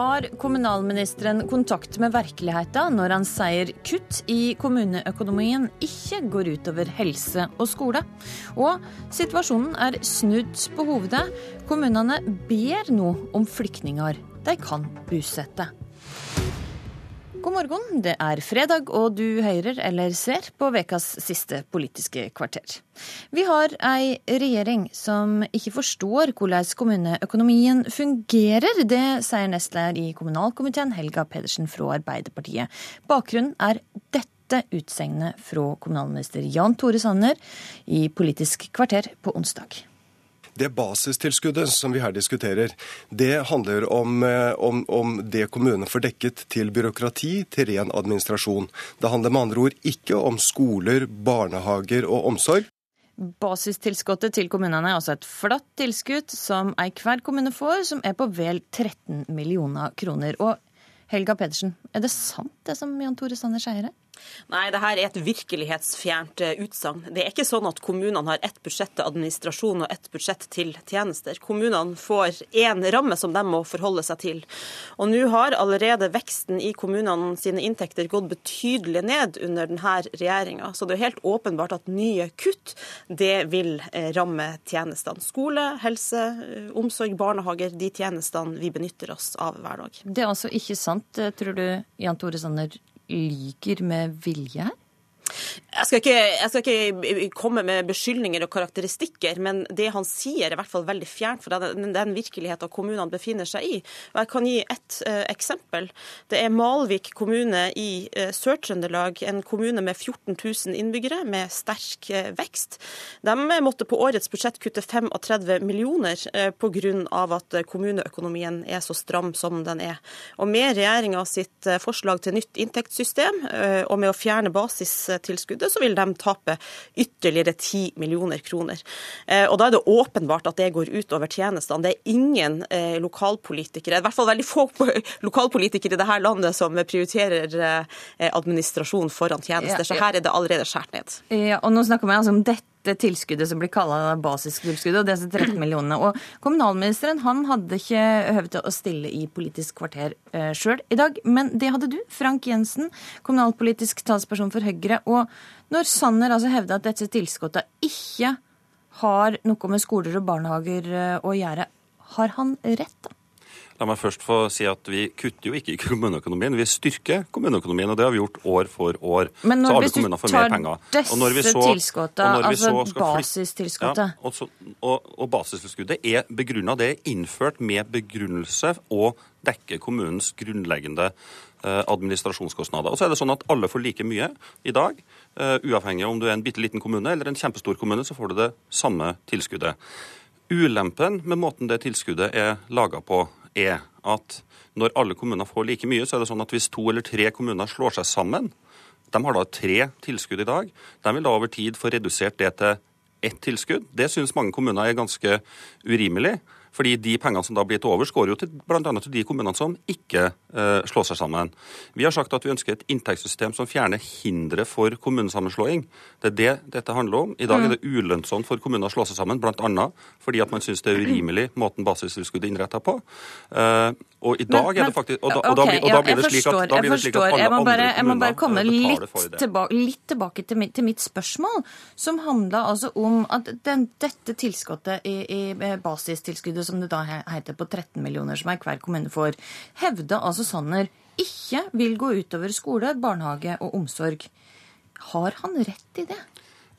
Har kommunalministeren kontakt med virkeligheten når han sier kutt i kommuneøkonomien ikke går utover helse og skole? Og situasjonen er snudd på hovedet. Kommunene ber nå om flyktninger de kan bosette. God morgen, det er fredag, og du hører eller ser på ukas siste Politiske kvarter. Vi har ei regjering som ikke forstår hvordan kommuneøkonomien fungerer. Det sier nestleder i kommunalkomiteen, Helga Pedersen fra Arbeiderpartiet. Bakgrunnen er dette utsegnet fra kommunalminister Jan Tore Sanner i Politisk kvarter på onsdag. Det basistilskuddet som vi her diskuterer, det handler om, eh, om, om det kommunene får dekket til byråkrati, til ren administrasjon. Det handler med andre ord ikke om skoler, barnehager og omsorg. Basistilskuddet til kommunene er altså et flatt tilskudd som hver kommune får, som er på vel 13 millioner kroner. Og Helga Pedersen, er det sant det som Jan Tore Sanner sier her? Nei, det her er et virkelighetsfjernt eh, utsagn. Det er ikke sånn at kommunene har ett budsjett til administrasjon og ett budsjett til tjenester. Kommunene får én ramme som de må forholde seg til. Og nå har allerede veksten i kommunene sine inntekter gått betydelig ned under denne regjeringa. Så det er helt åpenbart at nye kutt, det vil eh, ramme tjenestene. Skole, helse, eh, omsorg, barnehager, de tjenestene vi benytter oss av hver dag. Det er altså ikke sant, tror du, Jan Tore Sanner, lyger med vilje her? Jeg skal, ikke, jeg skal, ikke, komme med beskyldninger og karakteristikker, men det han sier er i hvert fall veldig fjernt fra den, den virkeligheten kommunene befinner seg i. Og Jeg kan gi ett uh, eksempel. Det er Malvik kommune i uh, Sør-Trøndelag, en kommune med 14 000 innbyggere med sterk uh, vekst. De måtte på årets budsjett kutte 35 millioner uh, pga. at kommuneøkonomien er så stram som den er. Og Med regjeringa sitt forslag til nytt inntektssystem og med å fjerne basis tilskuddet, så vil de tape ytterligere 10 millioner kroner. Eh, og Da er det åpenbart at det går utover tjenestene. Det er ingen eh, lokalpolitikere, i hvert fall veldig få lokalpolitikere i dette landet som prioriterer eh, administrasjon foran tjenester. Så her er det allerede skåret ned. Ja, og nå snakker vi altså om dette det tilskuddet som blir kalla basistilskuddet, og disse 13 millionene. Og kommunalministeren han hadde ikke høvd til å stille i Politisk kvarter eh, sjøl i dag, men det hadde du, Frank Jensen, kommunalpolitisk talsperson for Høyre. Og når Sanner altså hevder at dette tilskuddet ikke har noe med skoler og barnehager eh, å gjøre, har han rett da? La meg først få si at Vi kutter jo ikke i kommuneøkonomien, vi styrker kommuneøkonomien. og Det har vi gjort år for år. Men når, vi tar disse tilskuddene, altså basistilskuddet ja, og, og, og, basistilskuddet er begrunna. Det er innført med begrunnelse å dekke kommunens grunnleggende eh, administrasjonskostnader. Og så er det sånn at Alle får like mye i dag. Uh, uavhengig om du er en bitte liten kommune eller en kjempestor kommune, så får du det samme tilskuddet. Ulempen med måten det tilskuddet er laga på, er at når alle kommuner får like mye, så er det sånn at hvis to eller tre kommuner slår seg sammen, de har da tre tilskudd i dag, de vil da over tid få redusert det til ett tilskudd. Det syns mange kommuner er ganske urimelig. Fordi de pengene som da blir til overs, går jo til bl.a. til de kommunene som ikke eh, slår seg sammen. Vi har sagt at vi ønsker et inntektssystem som fjerner hindre for kommunesammenslåing. Det er det dette handler om. I dag er det mm. ulønnsomt for kommuner å slå seg sammen, bl.a. fordi at man syns det er urimelig måten basistilskuddet er innretta på. Eh, og i dag men, er det faktisk Og da, og da, okay, og da blir det slik at, da blir det slik at alle jeg må bare, andre kommuner bare komme litt tilbake, litt tilbake til mitt, til mitt, spørsmål, som handla altså om at den, dette tilskuddet i, i basistilskuddet tilskuddet som det da heter på 13 millioner som hver kommune får, hevde altså Sanner ikke vil gå utover skole, barnehage og omsorg. Har han rett i det?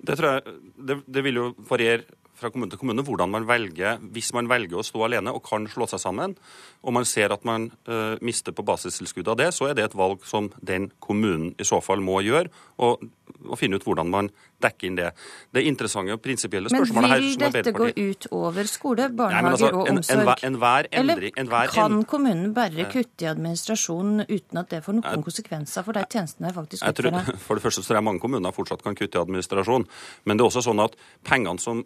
Det tror jeg, det, det vil jo variere fra kommune til kommune hvordan man velger, hvis man velger å stå alene og kan slå seg sammen, og man ser at man uh, mister på basistilskuddet av det, så er det et valg som den kommunen i så fall må gjøre, og, og finne ut hvordan man dekke inn det. Det interessante og prinsipielle spørsmålet her Men vil dette gå ut over skole, barnehager altså, og omsorg? En, en, en endring, Eller kan kommunen bare kutte i administrasjonen uten at det får noen konsekvenser for de tjenestene de faktisk utfører? For det første så tror jeg mange kommuner fortsatt kan kutte i administrasjon. Men det er også sånn at som,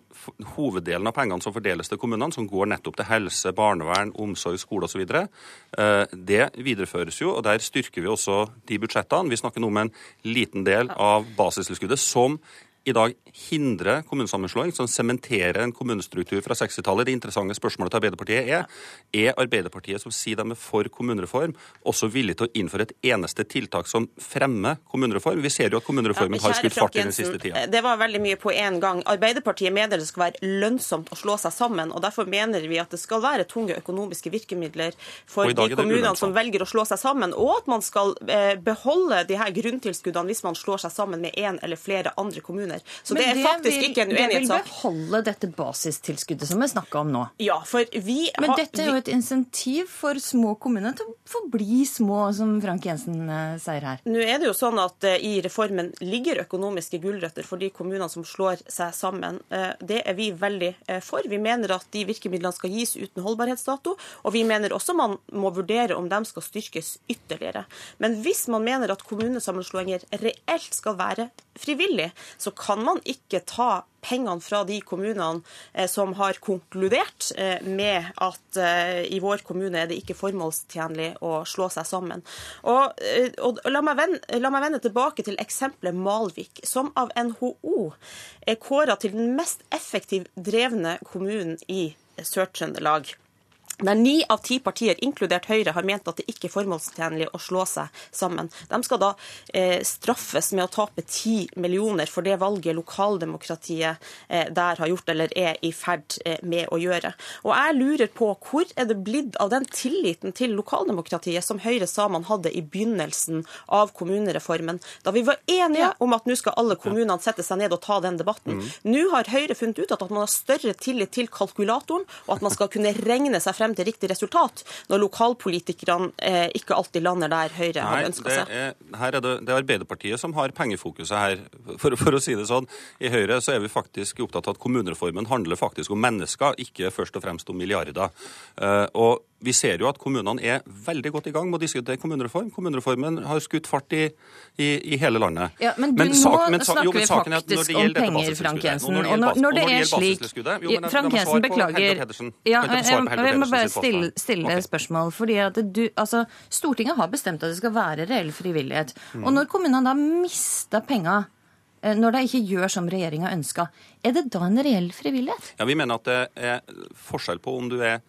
hoveddelen av pengene som fordeles til kommunene, som går nettopp til helse, barnevern, omsorg, skole osv., eh, det videreføres jo. og Der styrker vi også de budsjettene. Vi snakker nå om en liten del av basistilskuddet som i dag hindrer kommunesammenslåing, som sementerer en kommunestruktur fra 60-tallet. Det interessante spørsmålet til Arbeiderpartiet er er Arbeiderpartiet, som sier de er for kommunereform, også villig til å innføre et eneste tiltak som fremmer kommunereform? Vi ser jo at kommunereformen ja, har skutt fart i den siste tida. Det var veldig mye på én gang. Arbeiderpartiet mener det skal være lønnsomt å slå seg sammen. og Derfor mener vi at det skal være tunge økonomiske virkemidler for de kommunene som velger å slå seg sammen, og at man skal eh, beholde de her grunntilskuddene hvis man slår seg sammen med én eller flere andre kommuner. Så det er faktisk vil, ikke en uenighetssak. Det vil beholde dette basistilskuddet som vi snakka om nå. Ja, for vi Men dette er jo et insentiv for små kommuner til å forbli små, som Frank Jensen uh, sier her. Nå er det jo sånn at uh, i reformen ligger økonomiske gulrøtter for de kommunene som slår seg sammen. Uh, det er vi veldig for. Vi mener at de virkemidlene skal gis uten holdbarhetsdato, og vi mener også man må vurdere om de skal styrkes ytterligere. Men hvis man mener at kommunesammenslåinger reelt skal være frivillig, så kan man ikke ta pengene fra de kommunene eh, som har konkludert eh, med at eh, i vår kommune er det ikke formålstjenlig å slå seg sammen. Og, og la, meg vende, la, meg vende, tilbake til eksempelet Malvik, som av NHO er kåra til den mest effektivt drevne kommunen i Sør-Trøndelag der ni av ti partier, inkludert Høyre, har ment at det ikke er formålstjenlig å slå seg sammen. De skal da eh, straffes med å tape ti millioner for det valget lokaldemokratiet eh, der har gjort, eller er i ferd eh, med å gjøre. Og jeg lurer på hvor er det blitt av den tilliten til lokaldemokratiet som Høyre sa man hadde i begynnelsen av kommunereformen, da vi var enige om at nå skal alle kommunene sette seg ned og ta den debatten. Mm. Nå har Høyre funnet ut at man har større tillit til kalkulatoren, og at man skal kunne regne seg frem frem til riktig resultat, når lokalpolitikerne eh, ikke alltid lander der Høyre Nei, har ønska seg? Er, her er det, det er Arbeiderpartiet som har pengefokuset her. For, for, å si det sånn, I Høyre så er vi faktisk opptatt av at kommunereformen handler faktisk om mennesker, ikke først og fremst om milliarder. Uh, og vi ser jo at kommunene er veldig godt i gang med å diskutere kommunereform. Kommunereformen har skutt fart i, i, i hele landet. Ja, Men, du, men nå sak, men, snakker jo, vi faktisk om penger, Frank Jensen. Og når, når det er slik jo, Frank Jensen, beklager. Ja, jeg, jeg, må bare stille, stille okay. spørsmål. fordi at du, altså, Stortinget har bestemt at det skal være reell frivillighet. Mm. Og når kommunene da mister penger eh, når de ikke gjør som regjeringa ønska, er det da en reell frivillighet? Ja, Vi mener at det er forskjell på om du er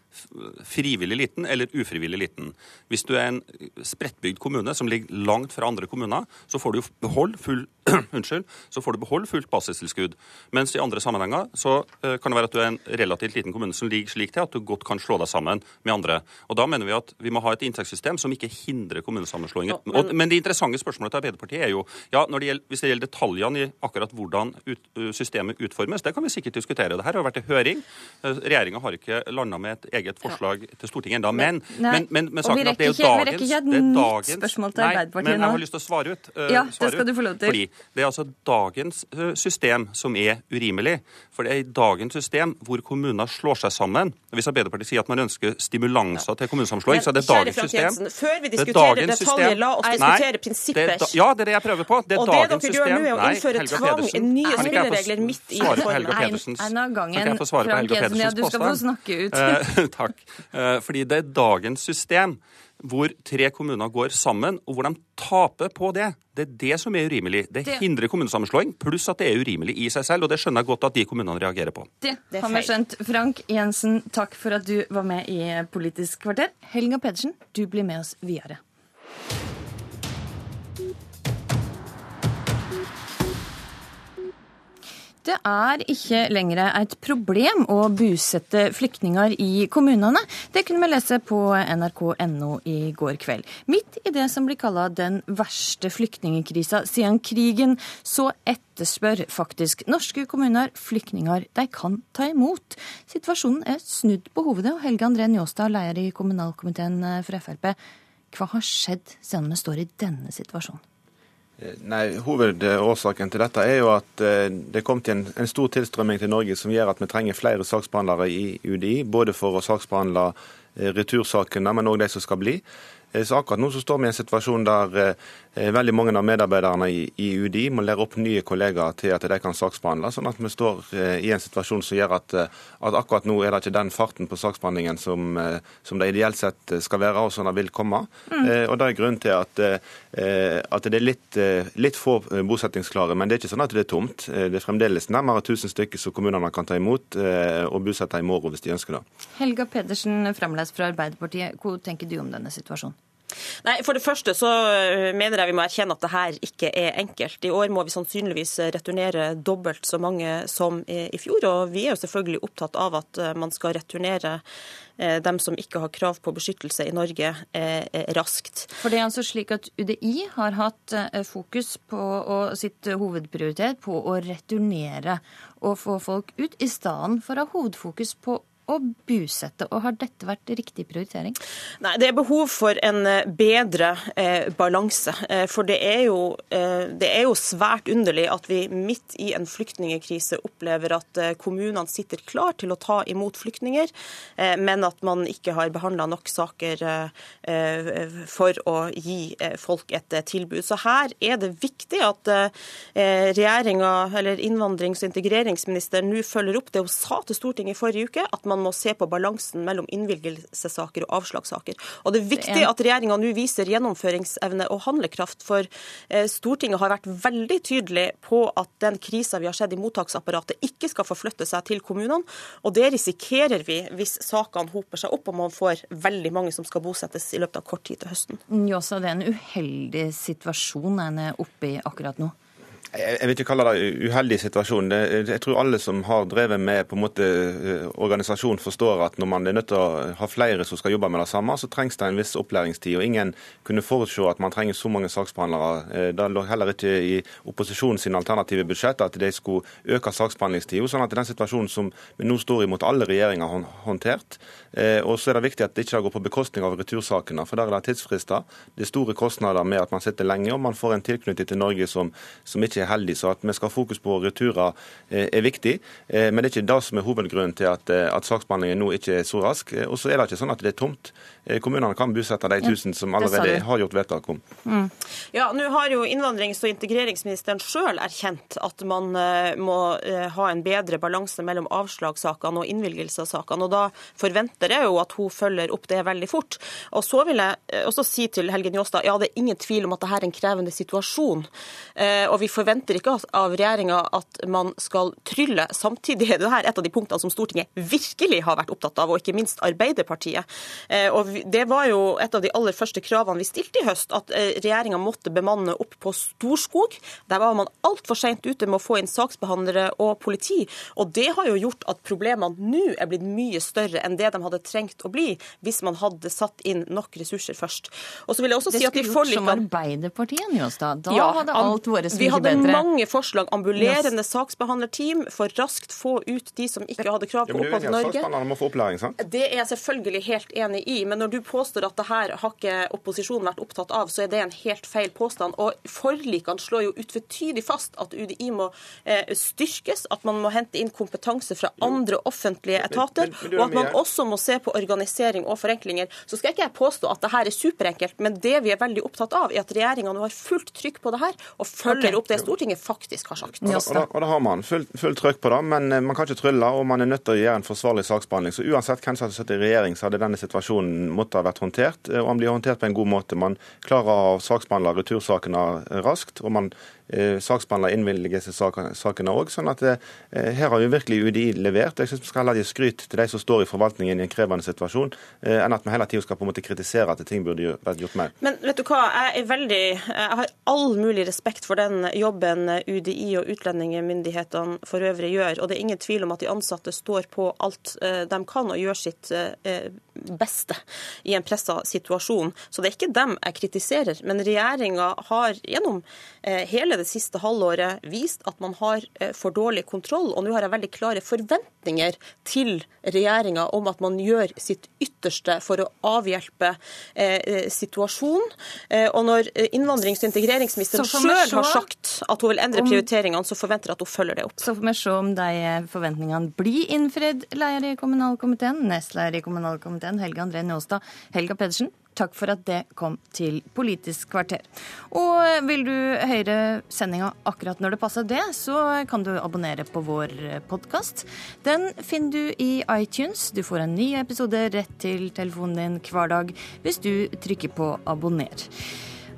frivillig liten eller ufrivillig liten. Hvis du er en spredtbygd kommune som ligger langt fra andre kommuner, så får du beholde full, unnskyld, så får du beholde fullt basistilskudd. Mens i andre sammenhenger så uh, kan det være at du er en relativt liten kommune som ligger slik til at du godt kan slå deg sammen med andre. Og Da mener vi at vi må ha et inntektssystem som ikke hindrer kommunesammenslåinger. Ja, men... men det interessante spørsmålet til Arbeiderpartiet er jo ja, det gjelder, hvis det gjelder detaljene i akkurat hvordan ut, systemet utformes, det kan vi sikkert diskutere. Dette har vært i høring. Regjeringa har ikke landa med et eget forslag ja. til Stortinget ennå. Men, men, men, men saken at det er jo dagens Vi rekker ikke et nytt spørsmål til Arbeiderpartiet nå. Men jeg har lyst til å svare ut. Uh, ja, det skal du få lov til. Fordi det er altså dagens uh, system som er urimelig. For det er i dagens system hvor kommuner slår seg sammen. Hvis Arbeiderpartiet sier at man ønsker stimulanser ja. til kommunesammenslåing, så er det dagens system. Før vi diskuterer detaljer, la oss diskutere prinsipper. ja, det er det jeg prøver på. Det er dagens system. Og det dere gjør nå, er å innføre tvang, nye spilleregler midt i reformen. En av gangen. Frank Jensen, ja, du skal få snakke ut. Eh, takk. Eh, fordi det er dagens system hvor tre kommuner går sammen, og hvor de taper på det. Det er det som er urimelig. Det, det. hindrer kommunesammenslåing, pluss at det er urimelig i seg selv. Og det skjønner jeg godt at de kommunene reagerer på. Det, det har vi skjønt. Frank Jensen, takk for at du var med i Politisk kvarter. Helga Pedersen, du blir med oss videre. Det er ikke lenger et problem å bosette flyktninger i kommunene. Det kunne vi lese på nrk.no i går kveld. Midt i det som blir kalla den verste flyktningkrisa siden krigen, så etterspør faktisk norske kommuner flyktninger de kan ta imot. Situasjonen er snudd på hovedet, og Helge André Njåstad, leder i kommunalkomiteen for Frp. Hva har skjedd siden vi står i denne situasjonen? Eh, nei, Hovedårsaken til dette er jo at eh, det kom til en, en, stor tilstrømming til Norge som gjør at vi trenger flere saksbehandlere i UDI. Både for å saksbehandle retursakene, men òg de som skal bli. Så akkurat nå så står vi i en situasjon der Eh, veldig mange av medarbeiderne i UDI må lære opp nye kollegaer til at de kan saksbehandle, sånn at vi står eh, i en situasjon som gjør at, eh, at akkurat nå er det ikke den farten på saksbehandlingen som, som det ideelt sett skal være, og som det vil komme. Mm. Og Det er grunnen til at, at det er litt, litt, få bosettingsklare, men det er ikke sånn at det er tomt. Det er fremdeles nærmere 1000 stykker som kommunene kan ta imot og bosette i morgen hvis de ønsker det. Helga Pedersen, fremleis fra Arbeiderpartiet. Hva tenker du om denne situasjonen? Nei, For det første så øh, mener jeg vi må erkjenne at det her ikke er enkelt. I år må vi sannsynligvis returnere dobbelt så mange som i fjor. Og vi er jo selvfølgelig opptatt av at øh, man skal returnere øh, dem som ikke har krav på beskyttelse i Norge, raskt. For det er altså slik at UDI har hatt fokus på, og sitt hovedprioritet på å returnere og få folk ut, i stedet for å ha hovedfokus på å busette. og Har dette vært riktig prioritering? Nei, Det er behov for en eh, bedre eh, balanse. Eh, for det er, jo, eh, det er, jo, svært underlig at vi midt i en flyktningkrise opplever at eh, kommunene sitter klar til å ta imot flyktninger, eh, men at man ikke har behandla nok saker for å gi folk et tilbud. Så her er det viktig at regjeringa, eller innvandrings- og integreringsministeren, nå følger opp det hun sa til Stortinget i forrige uke. at man man må se på balansen mellom innvilgelsessaker og avslagssaker. Og Det er viktig at regjeringa nå viser gjennomføringsevne og handlekraft, for eh, Stortinget har vært veldig tydelig på at den krisa vi har sett i mottaksapparatet, ikke skal forflytte seg til kommunene. Og det risikerer vi hvis sakene hoper seg opp og man får veldig mange som skal bosettes i løpet av kort tid til høsten. Njåsa, det er en uheldig situasjon en er oppe i akkurat nå? Jeg vil ikke kalle det uheldig situasjon. Jeg tror alle som har drevet med på en måte eh, organisasjon, forstår at når man er nødt til å ha flere som skal jobbe med det samme, så trengs det en viss opplæringstid. og Ingen kunne forutse at man trenger så mange saksbehandlere. Eh, det lå heller ikke i opposisjonen sine alternative budsjett at de skulle øke saksbehandlingstida. Sånn at den situasjonen som vi nå står i mot alle regjeringer har håndtert. Eh, og så er det viktig at det ikke går på bekostning av retursakene, for der er det tidsfrister. Det er store kostnader med at man sitter lenge, og man får en tilknytning til Norge som, som ikke er heldig. Så at vi skal ha fokus på returer eh, er viktig. Eh, men det er ikke det som er hovedgrunnen til at, eh, at saksbehandlingen nå ikke er så rask. Og så er det ikke sånn at det er tomt. Kommunene kan bosette de tusen som allerede har gjort vedtak om. Mm. Ja, Nå har jo innvandrings- og integreringsministeren sjøl erkjent at man må ha en bedre balanse mellom avslagssakene og innvilgelsessakene. og Da forventer jeg jo at hun følger opp det veldig fort. Og Så vil jeg også si til Helge Njåstad ja, det er ingen tvil om at dette er en krevende situasjon. Og vi forventer forventer ikke av regjeringa at man skal trylle. Samtidig er dette et av de punktene som Stortinget virkelig har vært opptatt av, og ikke minst Arbeiderpartiet. Eh, og Det var jo et av de aller første kravene vi stilte i høst, at eh, regjeringa måtte bemanne opp på Storskog. Der var man altfor seint ute med å få inn saksbehandlere og politi. Og det har jo gjort at problemene nå er blitt mye større enn det de hadde trengt å bli hvis man hadde satt inn nok ressurser først. Og så vil jeg også det si at de forlikene... som Arbeiderpartiet, Njåstad. Da ja, hadde alt vært så mye bedre mange forslag. Ambulerende yes. saksbehandlerteam for raskt få ut de som ikke hadde krav på opphold i Norge. Må få opplæring, sant? Det er jeg selvfølgelig helt enig i. Men når du påstår at det her har ikke opposisjonen vært opptatt av, så er det en helt feil påstand. Og forlikene slår jo utvetydig fast at UDI må eh, styrkes, at man må hente inn kompetanse fra andre offentlige etater, men, men, men, og at man også må se på organisering og forenklinger. Så skal ikke jeg påstå at det her er superenkelt, men det vi er veldig opptatt av, er at regjeringa nå har fullt trykk på det her og følger okay. opp det Stortinget faktisk har sagt. Og, og, og, da har man fullt full trøkk på det, men eh, man kan ikke trylle, og man er nødt til å gjøre en forsvarlig saksbehandling. Så uansett hvem som hadde sittet i regjering, så hadde denne situasjonen måttet ha vært håndtert. Eh, og han blir håndtert på en god måte. Man klarer å saksbehandle retursakene raskt. og man eh, innvilger innvilgelsessakene òg. Sånn at eh, her har jo virkelig UDI levert. Jeg syns vi skal heller gi skryt til de som står i forvaltningen i en krevende situasjon, eh, enn at vi hele tida skal på en måte kritisere at ting burde vært gjort mer. Men vet du hva, jeg er veldig Jeg har all mulig respekt for den jobben UDI og utlendingsmyndighetene for øvrig gjør. Og det er ingen tvil om at de ansatte står på alt de kan og gjør sitt beste i en pressa situasjon. Så det er ikke dem jeg kritiserer. Men regjeringa har gjennom eh, hele det siste halvåret vist at man har eh, for dårlig kontroll, og nå har jeg veldig klare forventninger til regjeringa om at man gjør sitt ytterste for å avhjelpe eh, situasjonen. Eh, og når innvandrings- og integreringsministeren sjøl har sagt at hun vil endre prioriteringene, så forventer jeg at hun følger det opp. Så får vi se om de forventningene blir innfridd, leder i kommunalkomiteen, nestleder i kommunalkomiteen Helge André Njåstad. Helga Pedersen, Takk for at det kom til Politisk kvarter. Og vil du høre sendinga akkurat når det passer det, så kan du abonnere på vår podkast. Den finner du i iTunes. Du får en ny episode rett til telefonen din hver dag hvis du trykker på abonner.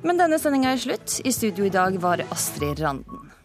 Men denne sendinga er slutt. I studio i dag var Astrid Randen.